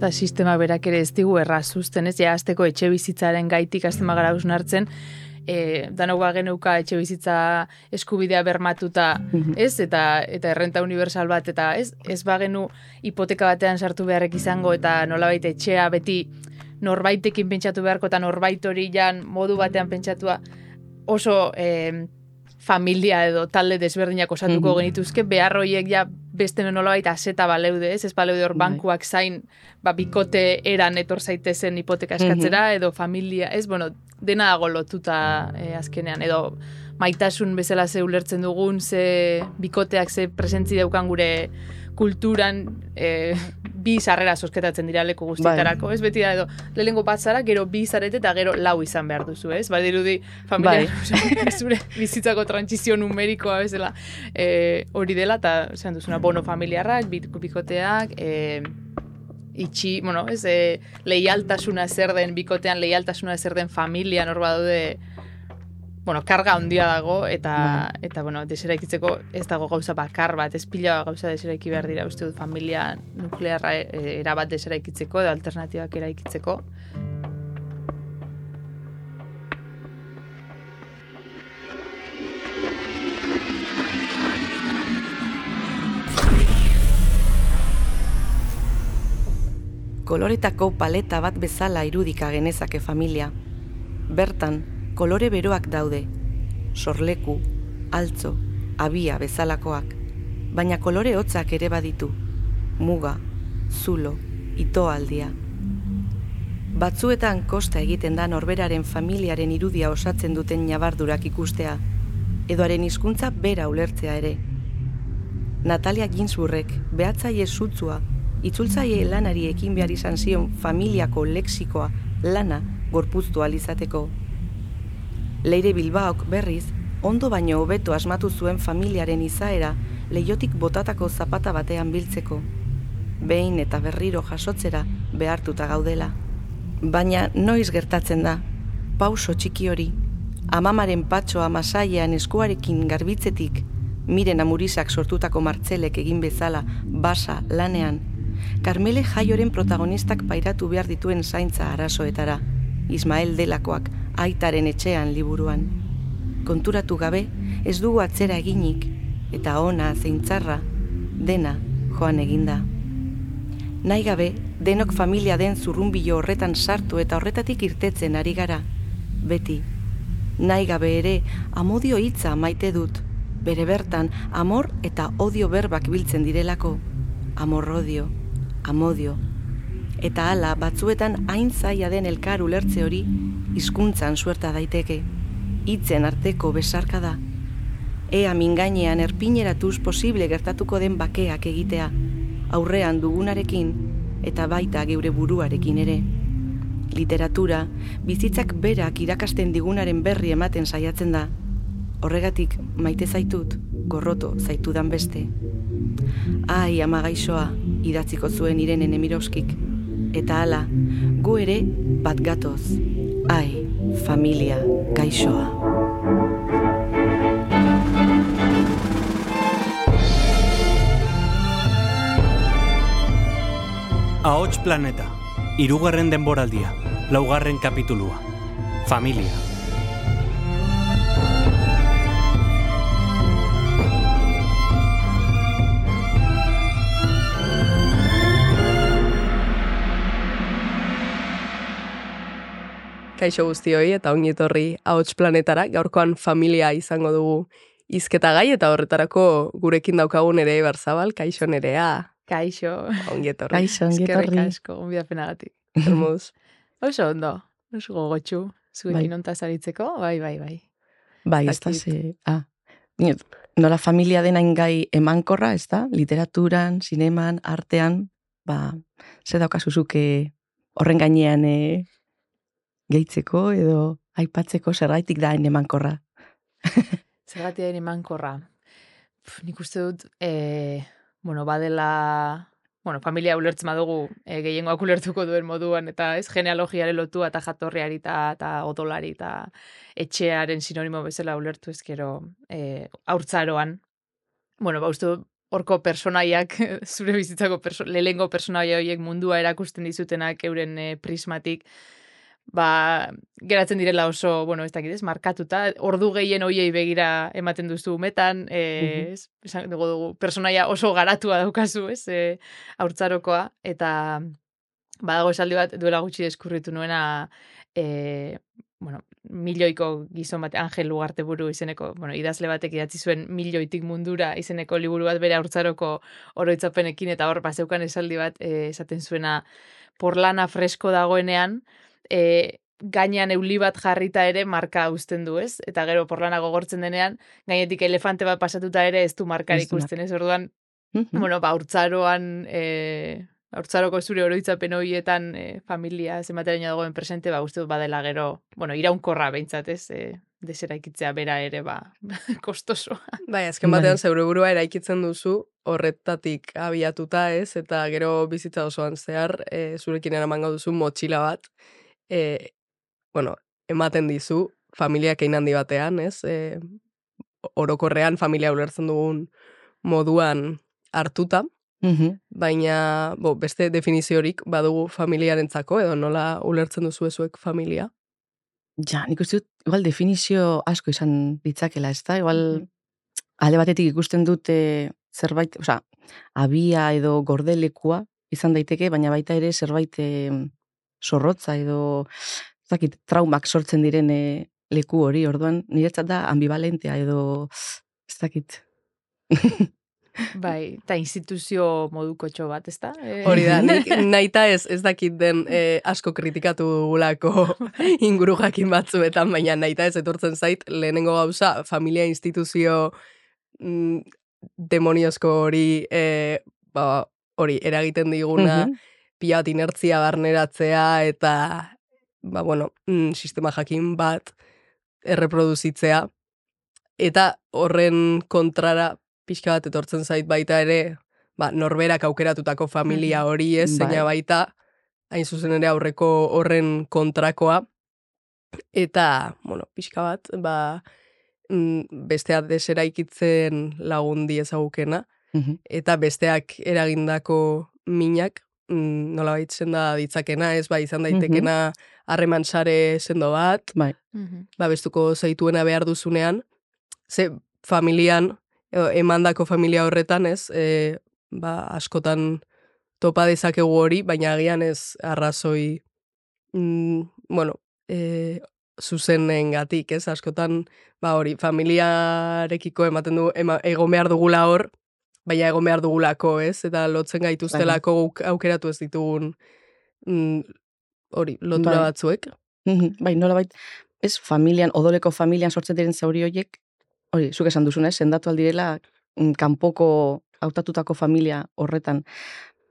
Eta sistema berak ere ez digu errazuzten, ez? Ja, azteko etxe bizitzaren gaitik azten magara hartzen, e, danok geneuka etxe bizitza eskubidea bermatuta, mhm. ez? Eta eta errenta universal bat, eta ez? Ez bagenu hipoteka batean sartu beharrek izango, eta nolabait etxea beti norbaitekin pentsatu beharko, eta norbait hori jan modu batean pentsatua oso... E, familia edo talde desberdinak osatuko mm genituzke, behar horiek ja beste nola baita aseta baleude, ez? Ez baleude hor bai. bankuak zain, ba, bikote eran etor zaitezen hipoteka eskatzera, edo familia, ez? Bueno, dena dago lotuta eh, azkenean, edo maitasun bezala ze ulertzen dugun, ze bikoteak ze presentzi daukan gure kulturan e, bi sarrera sosketatzen dira leku guztietarako, bai. ez beti da edo lehengo bat zara, gero bi zarete eta gero lau izan behar duzu, ez? Ba, dirudi familia, bai. zure bizitzako transizio numerikoa bezala e, hori dela, eta zean duzuna bono familiarrak, bikoteak, e, itxi, bueno, ez, e, leialtasuna zer den bikotean, leialtasuna zer den familia, norba daude, bueno, karga handia dago eta bai. eta bueno, deseraikitzeko ez dago gauza bakar bat, ez pila gauza deseraiki behar dira, uste dut familia nuklearra e, erabat deseraikitzeko edo alternatibak eraikitzeko. Koloretako paleta bat bezala irudika genezake familia. Bertan, kolore beroak daude, sorleku, altzo, abia bezalakoak, baina kolore hotzak ere baditu, muga, zulo, itoaldia. Batzuetan kosta egiten da norberaren familiaren irudia osatzen duten nabardurak ikustea, edoaren hizkuntza bera ulertzea ere. Natalia Ginsburrek behatzaile sutzua, itzultzaile lanari ekin behar izan zion familiako leksikoa lana gorpuztu alizateko. Leire Bilbaok berriz, ondo baino hobeto asmatu zuen familiaren izaera leiotik botatako zapata batean biltzeko. Behin eta berriro jasotzera behartuta gaudela. Baina noiz gertatzen da, pauso txiki hori, amamaren patxoa masaian eskuarekin garbitzetik, miren amurisak sortutako martzelek egin bezala basa lanean, Carmele jaioren protagonistak pairatu behar dituen zaintza arazoetara, Ismael delakoak aitaren etxean liburuan. Konturatu gabe, ez dugu atzera eginik, eta ona zeintzarra, dena joan eginda. Nahi gabe, denok familia den zurrumbilo horretan sartu eta horretatik irtetzen ari gara, beti. Nahi gabe ere, amodio hitza maite dut, bere bertan amor eta odio berbak biltzen direlako. Amor odio, amodio, eta hala batzuetan hain zaila den elkar ulertze hori hizkuntzan suerta daiteke, hitzen arteko besarka da. Ea mingainean erpineratuz posible gertatuko den bakeak egitea, aurrean dugunarekin eta baita geure buruarekin ere. Literatura, bizitzak berak irakasten digunaren berri ematen saiatzen da. Horregatik maite zaitut, gorroto zaitudan beste. Ai, ama gaixoa, idatziko zuen irenen emiroskik, eta hala, gu ere bat gatoz. Ai, familia gaixoa. Ahots planeta, irugarren denboraldia, laugarren kapitulua. Familia. Kaixo guztioi eta ongi etorri ahots planetara, gaurkoan familia izango dugu izketa gai eta horretarako gurekin daukagun ere barzabal, kaixo nerea. Kaixo. Ongi etorri. Kaixo, ongi etorri. Eskerrik asko, onbi apenagatik. Hermuz. Oso ondo, oso gogotxu, zuekin bai. zaritzeko, bai, bai, bai. Bai, ez da ze, ah, nola familia dena ingai emankorra, ez da, literaturan, sineman, artean, ba, ze daukazuzuke horren gainean eh, gehitzeko edo aipatzeko zergaitik da emankorra. zergaitik da emankorra. Nik uste dut, e, bueno, badela, bueno, familia ulertzen badugu e, gehiengoak ulertuko duen moduan, eta ez genealogiare lotua eta jatorriari eta odolari eta etxearen sinonimo bezala ulertu ezkero e, aurtzaroan. Bueno, ba, uste horko personaiak, zure bizitzako perso lehengo personaia horiek mundua erakusten dizutenak euren e, prismatik, ba, geratzen direla oso, bueno, ez dakit ez, markatuta, ordu gehien hoiei begira ematen duzu umetan, e, esan dugu dugu, personaia oso garatua daukazu, ez, e, haurtzarokoa, eta badago esaldi bat duela gutxi deskurritu nuena, e, bueno, milioiko gizon bat, Angel Ugarte buru izeneko, bueno, idazle batek idatzi zuen milioitik mundura izeneko liburu bat bere haurtzaroko oroitzapenekin, eta hor, bazeukan esaldi bat, e, esaten zuena, porlana fresko dagoenean, e, gainean euli bat jarrita ere marka uzten du, ez? Eta gero porlana gogortzen denean, gainetik elefante bat pasatuta ere ez du markar ikusten, ez? Orduan, bueno, ba, urtzaroan, e, urtzaroko zure oroitzapen horietan e, familia zenbateraino dagoen presente, ba, uste dut badela gero, bueno, iraunkorra behintzat, ez? E, desera ikitzea bera ere, ba, kostoso. Bai, azken batean bai. zeure burua eraikitzen duzu, horretatik abiatuta ez, eta gero bizitza osoan zehar, e, zurekin eramango duzu motxila bat, e, bueno, ematen dizu, familiak egin handi batean, ez? E, orokorrean familia ulertzen dugun moduan hartuta, mm baina bo, beste definiziorik badugu familiarentzako edo nola ulertzen duzu ezuek familia? Ja, nik uste dut, igual definizio asko izan ditzakela, ez da? Igual, alde batetik ikusten dute zerbait, oza, abia edo gordelekua izan daiteke, baina baita ere zerbait zorrotza edo zakit, traumak sortzen diren e, leku hori, orduan niretzat da ambivalentea edo ez dakit. bai, eta instituzio moduko txo bat, ez da? E... Hori da, naita ez, ez dakit den e, asko kritikatu gulako inguru jakin batzuetan, baina naita ez etortzen zait, lehenengo gauza, familia instituzio mm, demoniozko hori, e, ba, hori, eragiten diguna, pila bat inertzia barneratzea eta ba, bueno, mm, sistema jakin bat erreproduzitzea. Eta horren kontrara pixka bat etortzen zait baita ere, ba, norberak aukeratutako familia hori ez, bai. zeina baita, hain zuzen ere aurreko horren kontrakoa. Eta, bueno, pixka bat, ba, mm, besteak desera ikitzen lagundi ezagukena, eta besteak eragindako minak mm, nola baitzen da ditzakena, ez, ba, izan daitekena harreman sare sendo bat, bai. ba, bestuko zaituena behar duzunean, ze familian, emandako familia horretan, ez, e, ba, askotan topa dezakegu hori, baina agian ez arrazoi, mm, bueno, e, zuzenen gatik, ez, askotan, ba, hori, familiarekiko ematen du, ema, ego behar dugula hor, baina egon behar dugulako, ez? Eta lotzen gaituztelako bai. aukeratu ez ditugun mm, hori, lotura bai. batzuek. Bai, nola bait, ez familian, odoleko familian sortzen diren zauri horiek, hori, zuk esan duzun, ez? Sendatu aldirela, mm, kanpoko hautatutako familia horretan,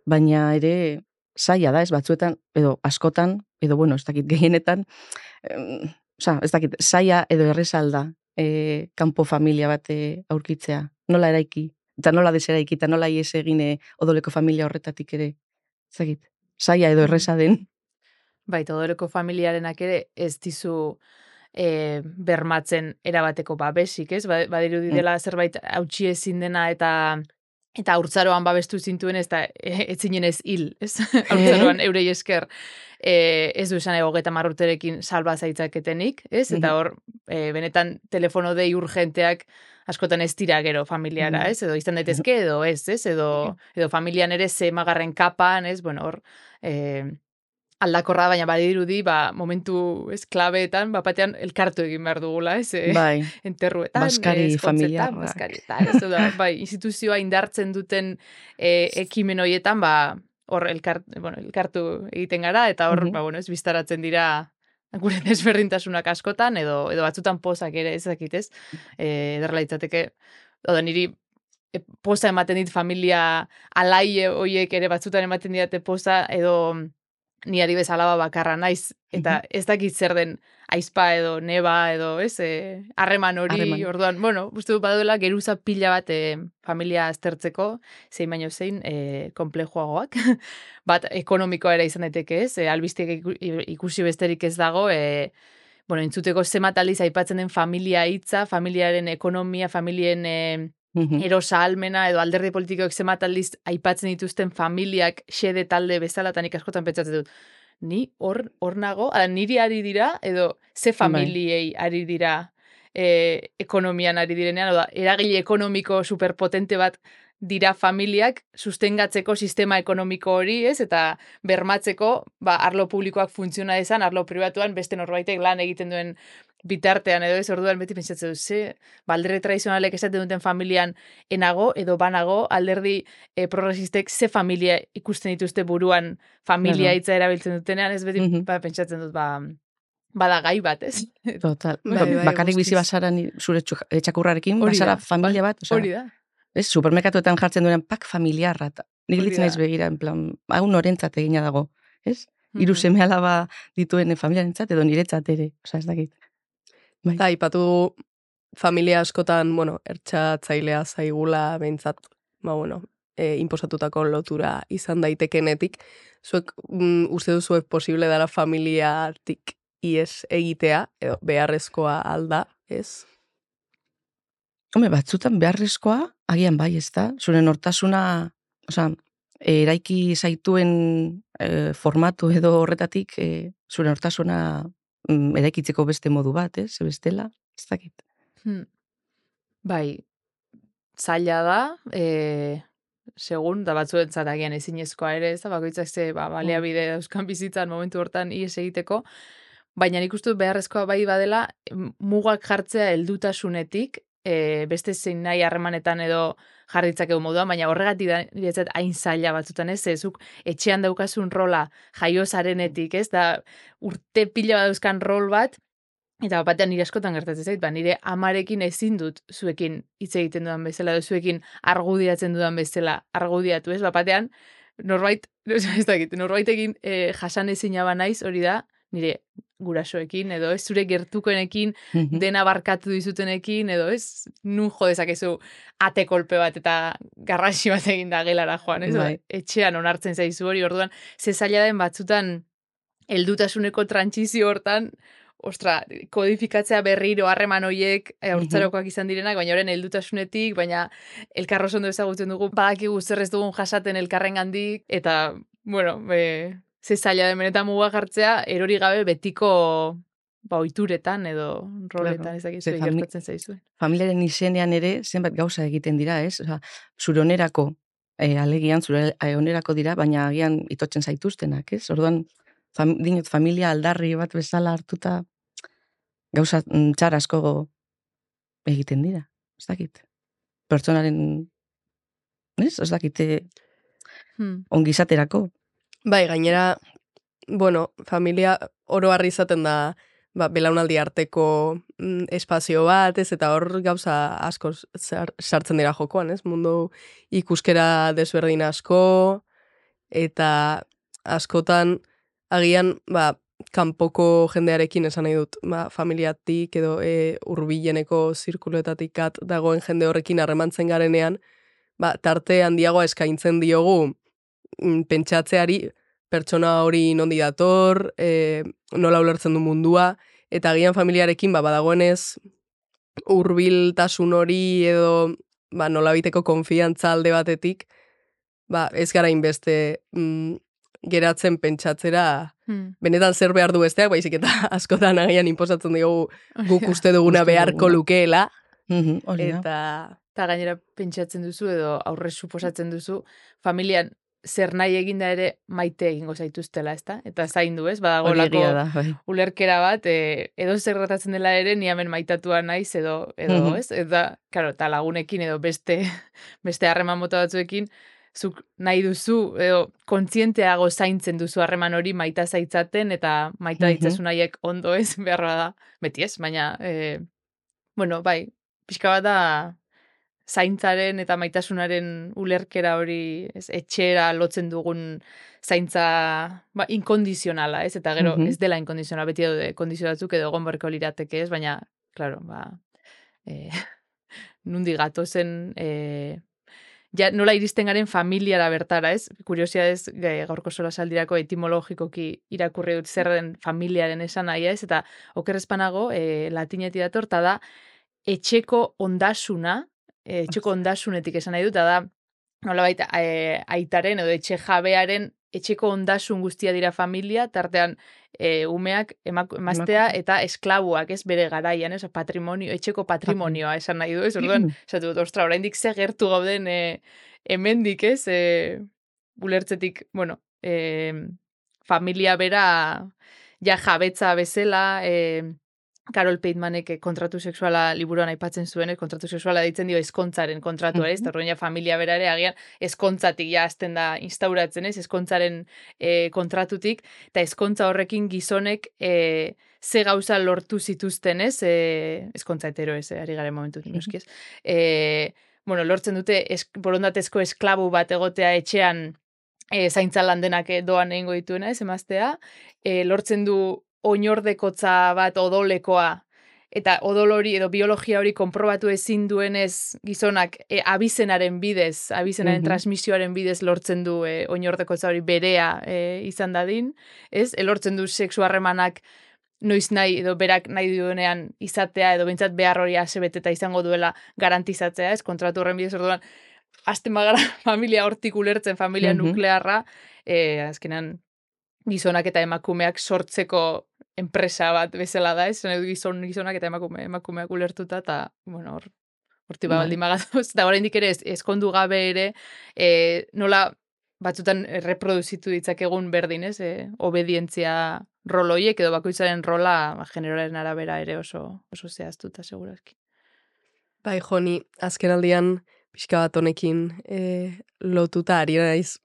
baina ere saia da, ez batzuetan, edo askotan, edo bueno, ez dakit gehienetan, em, oza, ez dakit, saia edo errezalda e, kanpo familia bat aurkitzea, nola eraiki, eta nola desera ikita, nola ies egine odoleko familia horretatik ere, zagit, saia edo erresa den. Bai, odoleko familiarenak ere ez dizu e, bermatzen erabateko babesik, ez? Ba, badiru mm. dela zerbait hautsi ezin dena eta eta urtzaroan babestu zintuen ez da ez zinen ez hil, ez? Urtzaroan eurei esker e, ez du esan egogeta marruterekin salba zaitzaketenik, ez? Eta hor, e, benetan telefono dei urgenteak askotan ez dira gero familiara, mm. ez? Edo izan daitezke edo ez, ez? Edo, edo familian ere ze magarren kapan, ez? Bueno, hor, eh, aldakorra baina badirudi, ba, momentu ez klabeetan, ba, batean elkartu egin behar dugula, ez? Eh? Bai. Enterruetan, Baskari familiar. Baskari, ez da, bai, instituzioa indartzen duten eh, ekimen horietan, ba, hor elkart, bueno, elkartu egiten gara, eta hor, ba, bueno, ez biztaratzen dira gure desberdintasunak askotan, edo edo batzutan pozak ere ez, e, ederla itzateke, oda niri e, poza ematen dit familia alaie hoiek ere batzutan ematen diate poza, edo niari bezala bakarra naiz, eta ez dakit zer den aizpa edo neba edo ez, e, harreman hori, orduan, bueno, uste dut baduela geruza pila bat e, familia aztertzeko, zein baino zein, e, komplejoagoak, bat ekonomikoa ere izan daiteke ez, e, albiztiek ikusi besterik ez dago, e, bueno, entzuteko zemat aldiz aipatzen den familia hitza, familiaren ekonomia, familien e, Mhm. erosa almena edo alderdi politikoek zemat aldiz aipatzen dituzten familiak xede talde bezala, eta nik askotan pentsatzen dut, ni hor hor nago, ala, niri ari dira, edo ze familiei ari dira e, ekonomian ari direnean, oda, eragile ekonomiko superpotente bat dira familiak sustengatzeko sistema ekonomiko hori, ez? Eta bermatzeko, ba, arlo publikoak funtziona dezan, arlo pribatuan beste norbaitek lan egiten duen bitartean edo ez orduan beti pentsatzen dut, ze, ba, alderdi tradizionalek esaten duten familian enago edo banago, alderdi e, progresistek ze familia ikusten dituzte buruan familia hitza erabiltzen dutenean, ez beti Mhm. ba, pentsatzen dut, ba, bada gai bat, ez? Total. Bai, Ba- bai, bakarrik bizi ni- zure txu- eh, bazara familia bat, osea, Hori da. ez, supermerkatuetan jartzen duen pak familiarra, nik litzen naiz begira, en plan, hau norentzat egina dago, ez? Hiru Mhm. seme alaba dituen familiarentzat edo niretzat ere, osea, ez dakit. Bai. Eta aipatu familia askotan, bueno, ertxatzailea zaigula behintzat, ba, bueno, e, imposatutako lotura izan daitekenetik. Zuek mm, uste duzuek posible dara familiatik ies egitea, edo beharrezkoa alda, ez? Hombre, batzutan beharrezkoa, agian bai, ez da? Zure nortasuna, osea, eraiki zaituen eh, formatu edo horretatik, eh, zure nortasuna eraikitzeko beste modu bat, ez? Bestela, ez dakit. Hmm. Bai, zaila da, e, segun, da batzuentzat agian ezinezkoa ere, ez da, bakoitzak ze, ba, baliabide dauzkan bizitzan momentu hortan ies egiteko, baina nik uste beharrezkoa bai badela, mugak jartzea heldutasunetik, e, beste zein nahi harremanetan edo jarritzakegu moduan, baina horregatik da niretzat hain zaila batzutan ez, ezuk etxean daukasun rola jaio zarenetik, ez, da urte pila bat dauzkan rol bat, Eta batean nire askotan gertatzen zait, ba, nire amarekin ezin dut zuekin hitz egiten dudan bezala, edo zuekin argudiatzen dudan bezala argudiatu, ez? Ba, batean, norbait, ez dakit, norbaitekin e, jasan ezina ba naiz, hori da, nire gurasoekin, edo ez zure gertukoenekin, dena barkatu dizutenekin, edo ez, nun jo dezakezu ate kolpe bat eta garrasi bat egin da gelara joan, ez? Bai. Ba, etxean onartzen zaizu hori, orduan, ze zaila den batzutan heldutasuneko trantsizio hortan, ostra, kodifikatzea berriro harreman hoiek e, haurtzarokoak izan direnak, baina horren heldutasunetik, baina elkarro ondo ezagutzen dugu, badakigu zer ez dugun jasaten elkarren gandik, eta, bueno, e, ze zaila den benetan muga jartzea, erori gabe betiko ba, oituretan edo roletan Claro. ez dakizu Ze fami- gertatzen zaizuen. familiaren izenean ere zenbat gauza egiten dira, ez? Osea, zure onerako, e, alegian, zure eh, onerako dira, baina agian itotzen zaituztenak, ez? Orduan, fam, dinot, familia aldarri bat bezala hartuta gauza mm, txar asko egiten dira, ez dakit. Pertsonaren, ez? Ez dakit, eh, Hmm. ongizaterako. Bai, gainera, bueno, familia oro harri izaten da, ba, belaunaldi arteko mm, espazio bat, ez, eta hor gauza asko sar- sartzen dira jokoan, ez, mundu ikuskera desberdin asko, eta askotan, agian, ba, kanpoko jendearekin esan nahi dut, ba, familiatik edo e, urbileneko zirkuloetatik at dagoen jende horrekin harremantzen garenean, ba, tarte handiagoa eskaintzen diogu pentsatzeari pertsona hori nondi dator, e, nola ulertzen du mundua, eta agian familiarekin ba, badagoenez hurbiltasun hori edo ba, nola biteko konfiantza alde batetik, ba, ez gara inbeste mm, geratzen pentsatzera Hmm. benetan zer behar du besteak, baizik eta askotan agian inposatzen diogu guk uste duguna beharko lukeela, eta Eta gainera pentsatzen duzu edo aurre suposatzen duzu familian zer nahi eginda ere maite egingo zaituztela, ezta? Eta zaindu, ez? Hori Badagolako egia da, bai. ulerkera bat, e, edo zer gertatzen dela ere, ni hemen maitatua naiz edo, edo Mhm. ez? Eta, claro, eta lagunekin edo beste beste harreman mota batzuekin, zuk nahi duzu, edo kontzienteago zaintzen duzu harreman hori maita zaitzaten, eta maita Mhm. ditzazu nahiek ondo ez, beharra da, beti ez, baina, e, bueno, bai, pixka bat da, zaintzaren eta maitasunaren ulerkera hori ez, etxera lotzen dugun zaintza ba, inkondizionala, ez? Eta gero Mhm. ez dela inkondizionala, beti daude kondizio batzuk edo egon beharko lirateke, ez? Baina, claro, ba, e, nundi gatozen e, ja, nola iristen garen familiara bertara, ez? Kuriosia ez, gaurko sola saldirako etimologikoki irakurri dut zer den familiaren esan nahia, ez? Eta okerrezpanago, e, latineti dator, da, etxeko ondasuna, e, etxeko ondasunetik esan nahi dut, da, nola baita, e, aitaren edo etxe jabearen etxeko ondasun guztia dira familia, tartean e, umeak emak, emaztea eta esklabuak, ez bere garaian, ez patrimonio, etxeko patrimonioa esan nahi du, ez? Orduan, esatu dut, ostra, oraindik ze gertu gauden e, hemendik, ez, e, ulertzetik, bueno, e, familia bera ja jabetza bezala, e, Carol Peitmanek eh, kontratu sexuala liburuan aipatzen zuen, kontratu sexuala ditzen dio eskontzaren kontratua, mm -hmm. ez? familia berare agian eskontzatik ja azten da instauratzen, ez? Eskontzaren e, kontratutik, eta eskontza horrekin gizonek e, ze gauza lortu zituzten, ez? E, eskontza etero, ez? Ari garen momentu, mm -hmm. e, bueno, lortzen dute es, borondatezko esklabu bat egotea etxean e, zaintza landenak doan egingo dituena, ez? Emaztea, e, lortzen du oinordekotza bat odolekoa eta odol hori edo biologia hori konprobatu ezin duenez gizonak e, abizenaren bidez, abizenaren transmisioaren bidez lortzen du e, oinordekotza hori berea e, izan dadin, ez? E, lortzen du sexu harremanak noiz nahi edo berak nahi duenean izatea edo bintzat behar hori asebeteta izango duela garantizatzea, ez? Kontratu horren bidez orduan, azten bagara familia hortik ulertzen, familia nuklearra, e, azkenan gizonak eta emakumeak sortzeko enpresa bat bezala da, ez? Gizon, gizonak eta emakume, emakumeak ulertuta, eta, bueno, hor, horti ba, baldi magatoz, eta oraindik ere eskondu gabe ere, e, nola batzutan reproduzitu ditzakegun berdin, ez? E, obedientzia roloiek edo bakoitzaren rola ba, generoaren arabera ere oso, oso zehaztuta, segurazki. Bai, Joni, azken aldian, pixka bat honekin e, lotuta ari naiz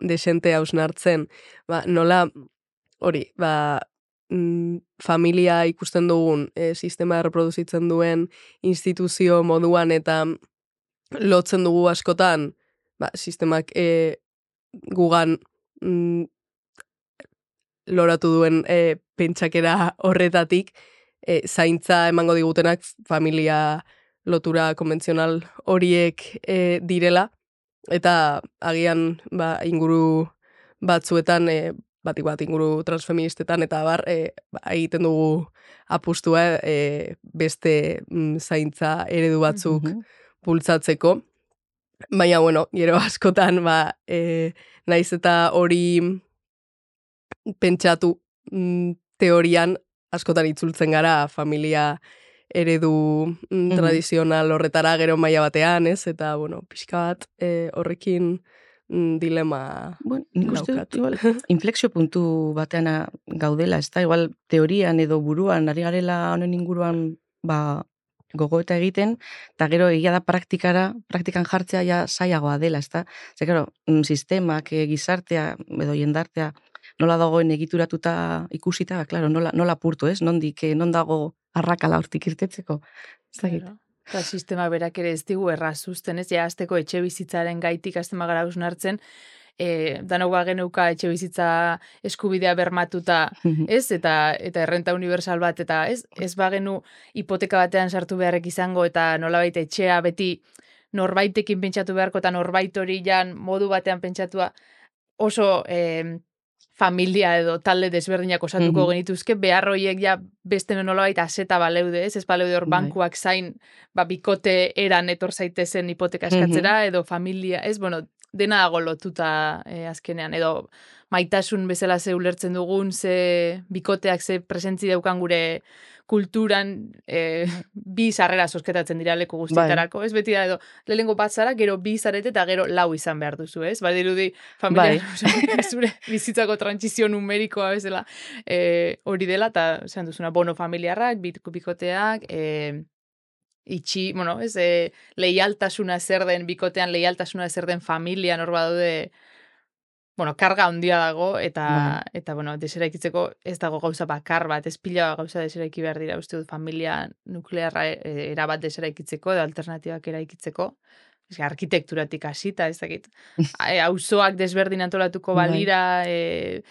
desente hausnartzen, ba, nola, hori, ba, mm, familia ikusten dugun e, sistema reproduzitzen duen instituzio moduan eta lotzen dugu askotan ba, sistemak e, gugan mm, loratu duen e, pentsakera horretatik e, zaintza emango digutenak familia lotura konbentzional horiek e, direla eta agian ba, inguru batzuetan e, batik bat inguru transfeministetan eta bar e, ba, egiten dugu apustua e, beste mm, zaintza eredu batzuk mm bultzatzeko. Baina, bueno, gero askotan, ba, e, naiz eta hori pentsatu mm, teorian askotan itzultzen gara familia eredu mm, tradizional horretara gero maila batean, ez? Eta, bueno, pixka bat e, horrekin mm, dilema bueno, nik uste dut, igual, inflexio puntu batean gaudela, ez da, igual, teorian edo buruan, ari garela honen inguruan, ba, gogo eta egiten, eta gero egia da praktikara, praktikan jartzea ja saiagoa dela, ez da? Zer, gero, mm, sistemak, e, gizartea, edo jendartea, nola dagoen egituratuta ikusita, ba, claro, nola, nola purtu, ez? Nondik, eh, non dago arrakala hortik irtetzeko. Ez da, Eta sistema berak ere ez digu errazuzten, ez? Ja, azteko etxe bizitzaren gaitik azten magara hartzen, e, danok geneuka etxe bizitza eskubidea bermatuta, ez? Eta eta errenta universal bat, eta ez? Ez bagenu hipoteka batean sartu beharrek izango, eta nolabait etxea beti norbaitekin pentsatu beharko, eta norbait hori jan modu batean pentsatua oso... E, familia edo talde desberdinak osatuko mm genituzke, behar horiek ja beste nolabait aseta baleude, ez? Ez baleude hor bai. bankuak zain, ba, bikote eran etor zaitezen hipoteka eskatzera, edo familia, ez? Bueno, dena dago lotuta eh, azkenean, edo maitasun bezala ze ulertzen dugun, ze bikoteak ze presentzi daukan gure kulturan e, bi sarrera sosketatzen dira leku guztietarako, bai. ez beti da edo lehengo bat zara, gero bi zarete eta gero lau izan behar duzu, ez? Bai dirudi familia, bai. zure bizitzako transizio numerikoa bezala e, hori dela, eta zean duzuna bono familiarrak, bikoteak, e, itxi, bueno, ez, e, leialtasuna zer den bikotean, leialtasuna zer den familia, norba daude, bueno, karga handia dago eta bai. eta bueno, deseraikitzeko ez dago gauza bakar bat, ez pila gauza deseraiki behar dira, uste dut familia nuklearra e, erabat deseraikitzeko edo alternatibak eraikitzeko. Ez arkitekturatik hasita, ez dakit. Auzoak desberdin antolatuko bai. balira, e,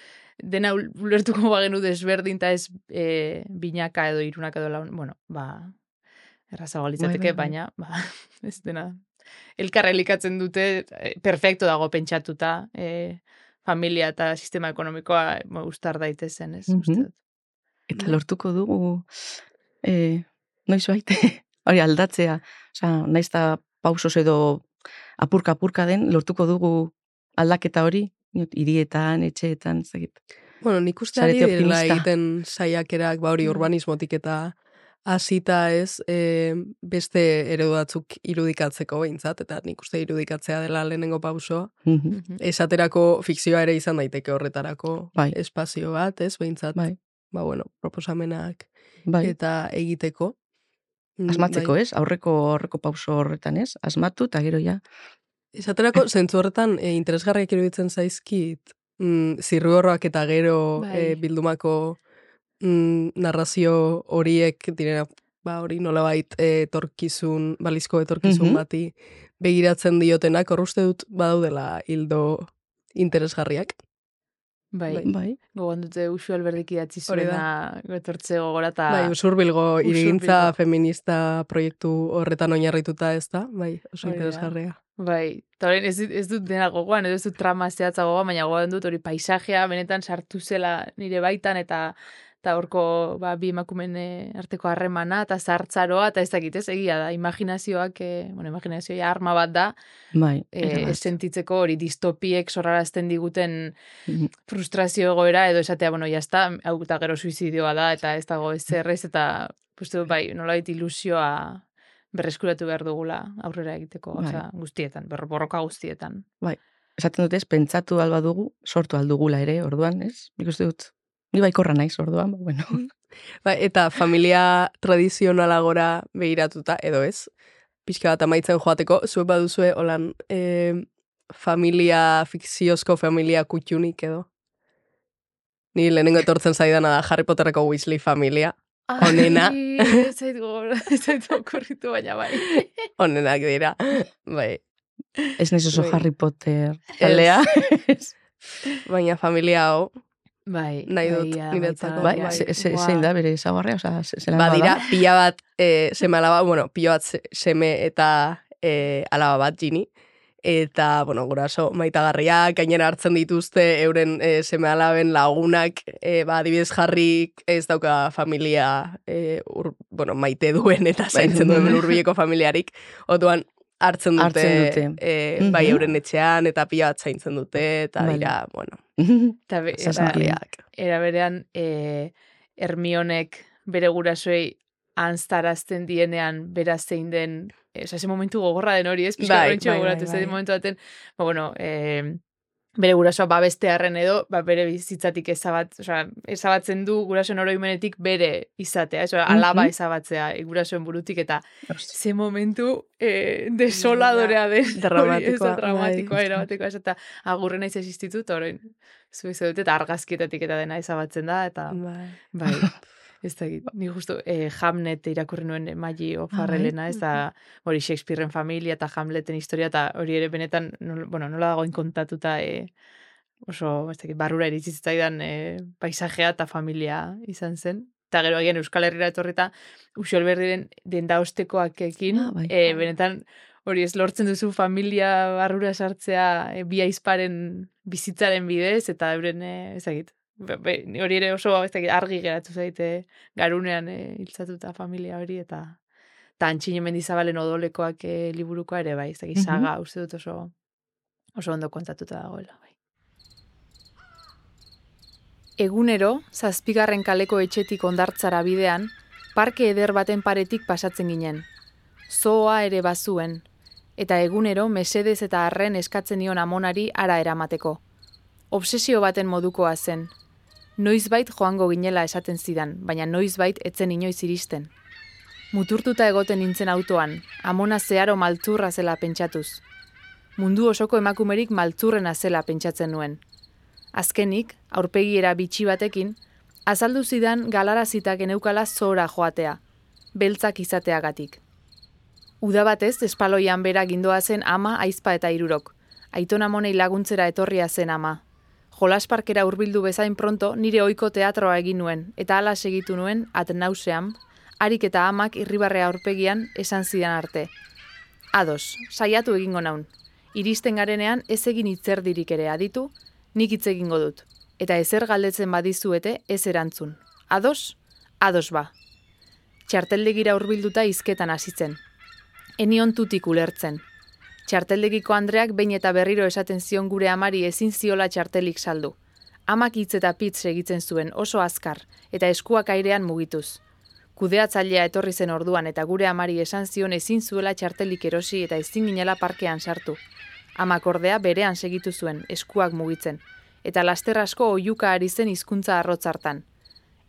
dena ulertuko bagenu desberdin eta ez e, binaka edo irunak edo laun, bueno, ba, errazago litzateke, bai, baina, ba, ez dena elkarra elikatzen dute, eh, perfecto dago pentsatuta, e, familia eta sistema ekonomikoa mo, ustar daitezen, ez? Mm -hmm. Eta lortuko dugu, e, noiz baite, hori aldatzea, oza, naiz pausos edo apurka-apurka den, lortuko dugu aldaketa hori, hirietan, etxeetan, zagit. Bueno, nik uste ari direla egiten saiakerak, ba hori Mm. urbanismotik eta hasita ez, e, beste eredu batzuk irudikatzeko behintzat, eta nik uste irudikatzea dela lehenengo pausoa. Mhm. Esaterako fikzioa ere izan daiteke horretarako Bai. espazio bat, ez, behintzat, Bai, ba bueno, proposamenak bai. eta egiteko. Mm, Asmatzeko, bai. ez? Aurreko aurreko pauso horretan, ez? Asmatu eta gero ja. Esaterako, zentzu horretan, e, interesgarriak iruditzen zaizkit, mm, zirriborroak eta gero Bai. e, bildumako mm, narrazio horiek direna, ba hori nolabait e, etorkizun, balizko etorkizun Mhm. bati begiratzen diotenak, hor uste dut badaudela hildo interesgarriak. Bai, Bai. gogoan dute Uxu Alberdik idatzi zuena getortze gogora eta... Bai, usurbilgo irigintza feminista proiektu horretan oinarrituta ez da, bai, oso interesgarria. Bai, eta orain ez, ez dut dena gogoan, ez dut trama zehatza gogoan, baina gogoan dut hori paisajea benetan sartu zela nire baitan, eta eta horko ba, bi emakumen eh, arteko harremana, eta zartzaroa, eta ez dakit, ez egia da, imaginazioak, eh, bueno, imaginazioa arma bat da, Bai. ez sentitzeko hori distopiek sorrarazten diguten Mhm. frustrazio egoera, edo esatea, bueno, jazta, hau eta gero suizidioa da, eta ez dago ez, eta uste dut, bai, nolabait ilusioa berreskuratu behar dugula aurrera egiteko, Bai. osea, guztietan, borroka guztietan. Esaten dut ez, pentsatu alba dugu, sortu aldugula ere, orduan, ez? Nik uste dut, ni baikorra naiz orduan, ba, bueno. Bai, eta familia tradizionalagora begiratuta, edo ez, pixka bat amaitzen joateko, zuek baduzue, holan, e, familia, fikziozko familia kutxunik edo. Ni lehenengo etortzen zaidana da Harry Potterreko Weasley familia. Onena. Ai, Ez zait gogora, ez zait okurritu, baina bai. Onenak dira. Bai. Ez naiz oso Bai. Harry Potter taldea. Baina familia hau, Bai, Nahi dut bai, niretzako, bai, ze- ze- Buah. zein da bere osea, ze- zelan badira, bada? pila bat e, seme alaba, bueno, pila bat se- seme eta e, alaba bat gini. Eta, bueno, guraso maitagarriak, gainera hartzen dituzte euren e, seme alaben lagunak, e, ba, adibidez jarrik ez dauka familia, e, ur, bueno, maite duen eta zaintzen duen urbileko familiarik. Otuan, hartzen dute, Hartzen dute. E, bai Mhm. euren etxean, eta pila bat zaintzen dute, eta Vale. dira, bueno, Eta, be- Zazarriak. era berean, e, Hermionek bere gurasoei anztarazten dienean bera zein den, e, oza, ese momentu gogorra den hori, ez? Bai, bai, gogoratu, bai, ez bai. momentu baten, ba, bueno, e, bere gurasoa babestearren edo, ba, bere bizitzatik ezabat, oza, ezabatzen du gurasoen oroimenetik bere izatea, ez? Oza, alaba Mhm. ezabatzea e, gurasoen burutik, eta ze momentu e, desoladorea den. hori, ez da, Dramatikoa, dramatikoa, bai. erabatekoa, ez eta agurren naiz existitut, orain, zu ez dut, eta argazkietatik eta dena ezabatzen da, eta bai. bai, ez da ni justu eh, Hamlet irakurri nuen Maggi O'Farrellena, ez da, hori Shakespearen familia eta Hamleten historia, eta hori ere benetan, nol, bueno, nola dagoen kontatuta, eh, oso, ez dakit, barrura iritsi zitzaidan eh, paisajea eta familia izan zen. Eta gero agian Euskal Herrira etorrita, Uxol Berdiren denda ostekoakekin, Ah, bai. eh, benetan, hori ez lortzen duzu familia barrura sartzea e, bi aizparen bizitzaren bidez, eta euren, e, ez dakit, be, hori ere oso ez argi geratu zaite garunean e, hiltzatuta familia hori, eta eta antxine mendizabalen odolekoak e, liburukoa ere, bai, ez dakit, saga, uste dut oso, oso ondo kontatuta dagoela, bai. Egunero, zazpigarren kaleko etxetik ondartzara bidean, parke eder baten paretik pasatzen ginen. Zoa ere bazuen, eta egunero mesedez eta arren eskatzen nion amonari ara eramateko. Obsesio baten modukoa zen. Noizbait joango ginela esaten zidan, baina noizbait etzen inoiz iristen. Muturtuta egoten nintzen autoan, amona zeharo maltzurra zela pentsatuz. Mundu osoko emakumerik maltzurrena zela pentsatzen nuen. Azkenik, aurpegiera bitxi batekin, azaldu zidan galarazita geneukala zora joatea, beltzak izateagatik. Uda batez, espaloian bera gindoa zen ama, aizpa eta irurok. Aitona monei laguntzera etorria zen ama. Jolasparkera hurbildu bezain pronto nire ohiko teatroa egin nuen, eta hala segitu nuen, at nauseam, harik eta amak irribarrea aurpegian esan zidan arte. Ados, saiatu egingo naun. Iristen garenean ez egin hitzerdirik ere aditu, nik hitz egingo dut. Eta ezer galdetzen badizuete ez erantzun. Ados? Ados ba. Txarteldegira hurbilduta izketan hasi zen. Enion tutik ulertzen. Txarteldegiko Andreak behin eta berriro esaten zion gure amari ezin ziola txartelik saldu. Amak hitz eta pitz egitzen zuen oso azkar, eta eskuak airean mugituz. Kudeatzailea etorri zen orduan eta gure amari esan zion ezin zuela txartelik erosi eta ezin ginela parkean sartu. Amak ordea berean segitu zuen, eskuak mugitzen, eta laster asko oiuka ari zen hizkuntza arrotzartan.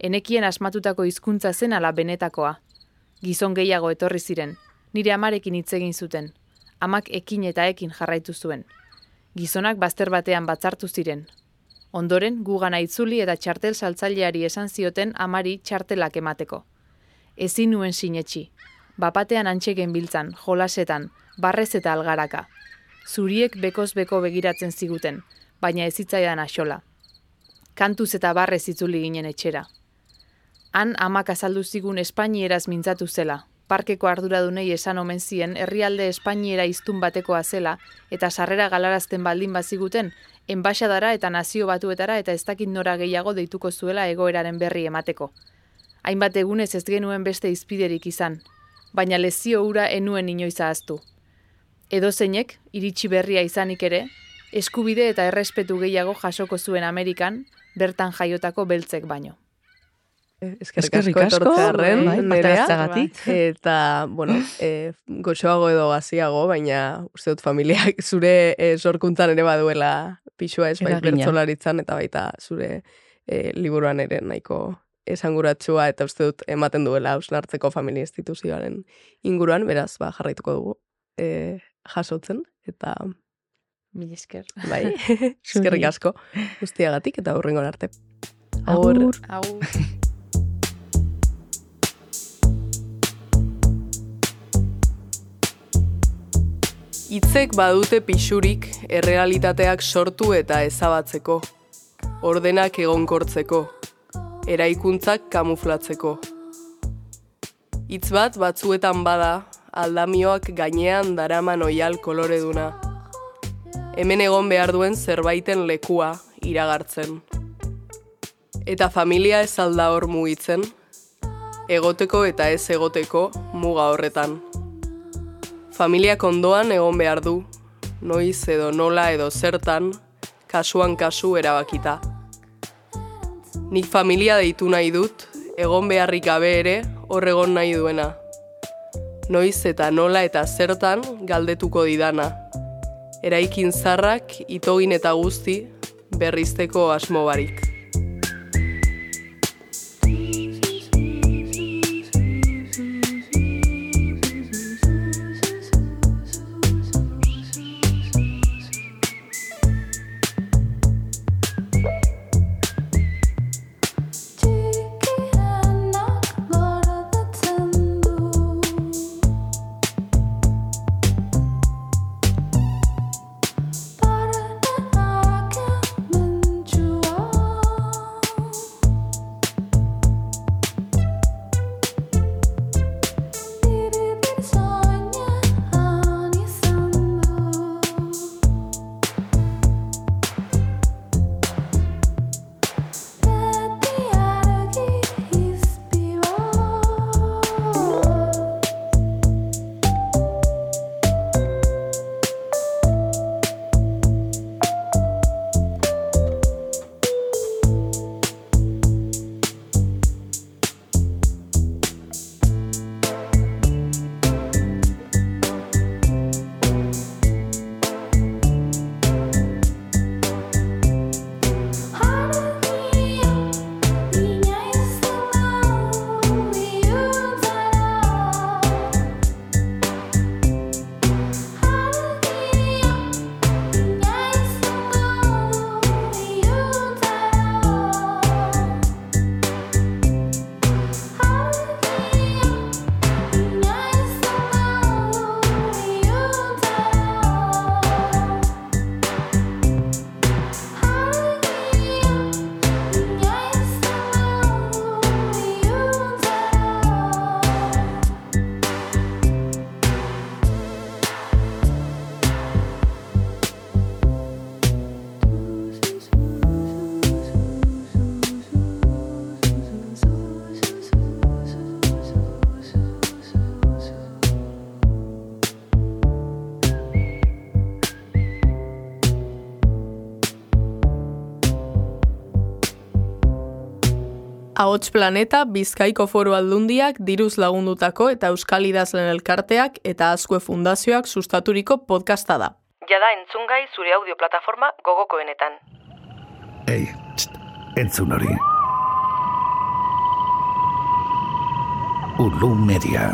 Enekien asmatutako hizkuntza zen ala benetakoa. Gizon gehiago etorri ziren, nire amarekin hitz egin zuten. Amak ekin eta ekin jarraitu zuen. Gizonak bazter batean batzartu ziren. Ondoren, gugana itzuli eta txartel saltzaileari esan zioten amari txartelak emateko. Ezin nuen sinetxi. Bapatean antxegen biltzan, jolasetan, barrez eta algaraka. Zuriek bekoz beko begiratzen ziguten, baina ezitzaidan axola. Kantuz eta barrez itzuli ginen etxera. Han amak azaldu zigun espainieraz mintzatu zela. Parkeko arduradunei esan omen zien herrialde espainiera iztun batekoa zela eta sarrera galarazten baldin baziguten enbaixadara eta nazio batuetara eta ez dakit nora gehiago deituko zuela egoeraren berri emateko. Hainbat egunez ez genuen beste izpiderik izan, baina lezio ura enuen inoiz ahaztu. Edo zeinek, iritsi berria izanik ere, eskubide eta errespetu gehiago jasoko zuen Amerikan, bertan jaiotako beltzek baino. Eskerrik asko, etortzearen, bai, nerea. parte Eta, bueno, e, goxoago edo gaziago, baina uste dut familiak zure e, sorkuntzan ere baduela pixua ez, bai, bertzolaritzan, eta baita zure e, liburuan ere nahiko esanguratsua eta uste dut ematen duela hausnartzeko familia instituzioaren inguruan, beraz, ba, jarraituko dugu e, jasotzen, eta Mil esker. bai, eskerrik asko guztiagatik eta hurrengo arte. Agur. Agur. Hitzek badute pixurik errealitateak sortu eta ezabatzeko. Ordenak egonkortzeko. Eraikuntzak kamuflatzeko. Hitz bat batzuetan bada, aldamioak gainean daraman oial koloreduna. Hemen egon behar duen zerbaiten lekua iragartzen. Eta familia ez alda hor mugitzen, egoteko eta ez egoteko muga horretan. Familiak ondoan egon behar du, noiz edo nola edo zertan, kasuan kasu erabakita. Nik familia deitu nahi dut, egon beharrik gabe ere hor egon nahi duena. Noiz eta nola eta zertan galdetuko didana. Eraikin zarrak, itogin eta guzti, berrizteko asmo barik. Ahots Planeta, Bizkaiko Foru Aldundiak, diruz lagundutako eta Euskal Idazlen Elkarteak eta Azkue Fundazioak sustaturiko podcasta da. Jada entzungai zure audio plataforma gogokoenetan. Ei, txt, entzun hori. Ulu Media.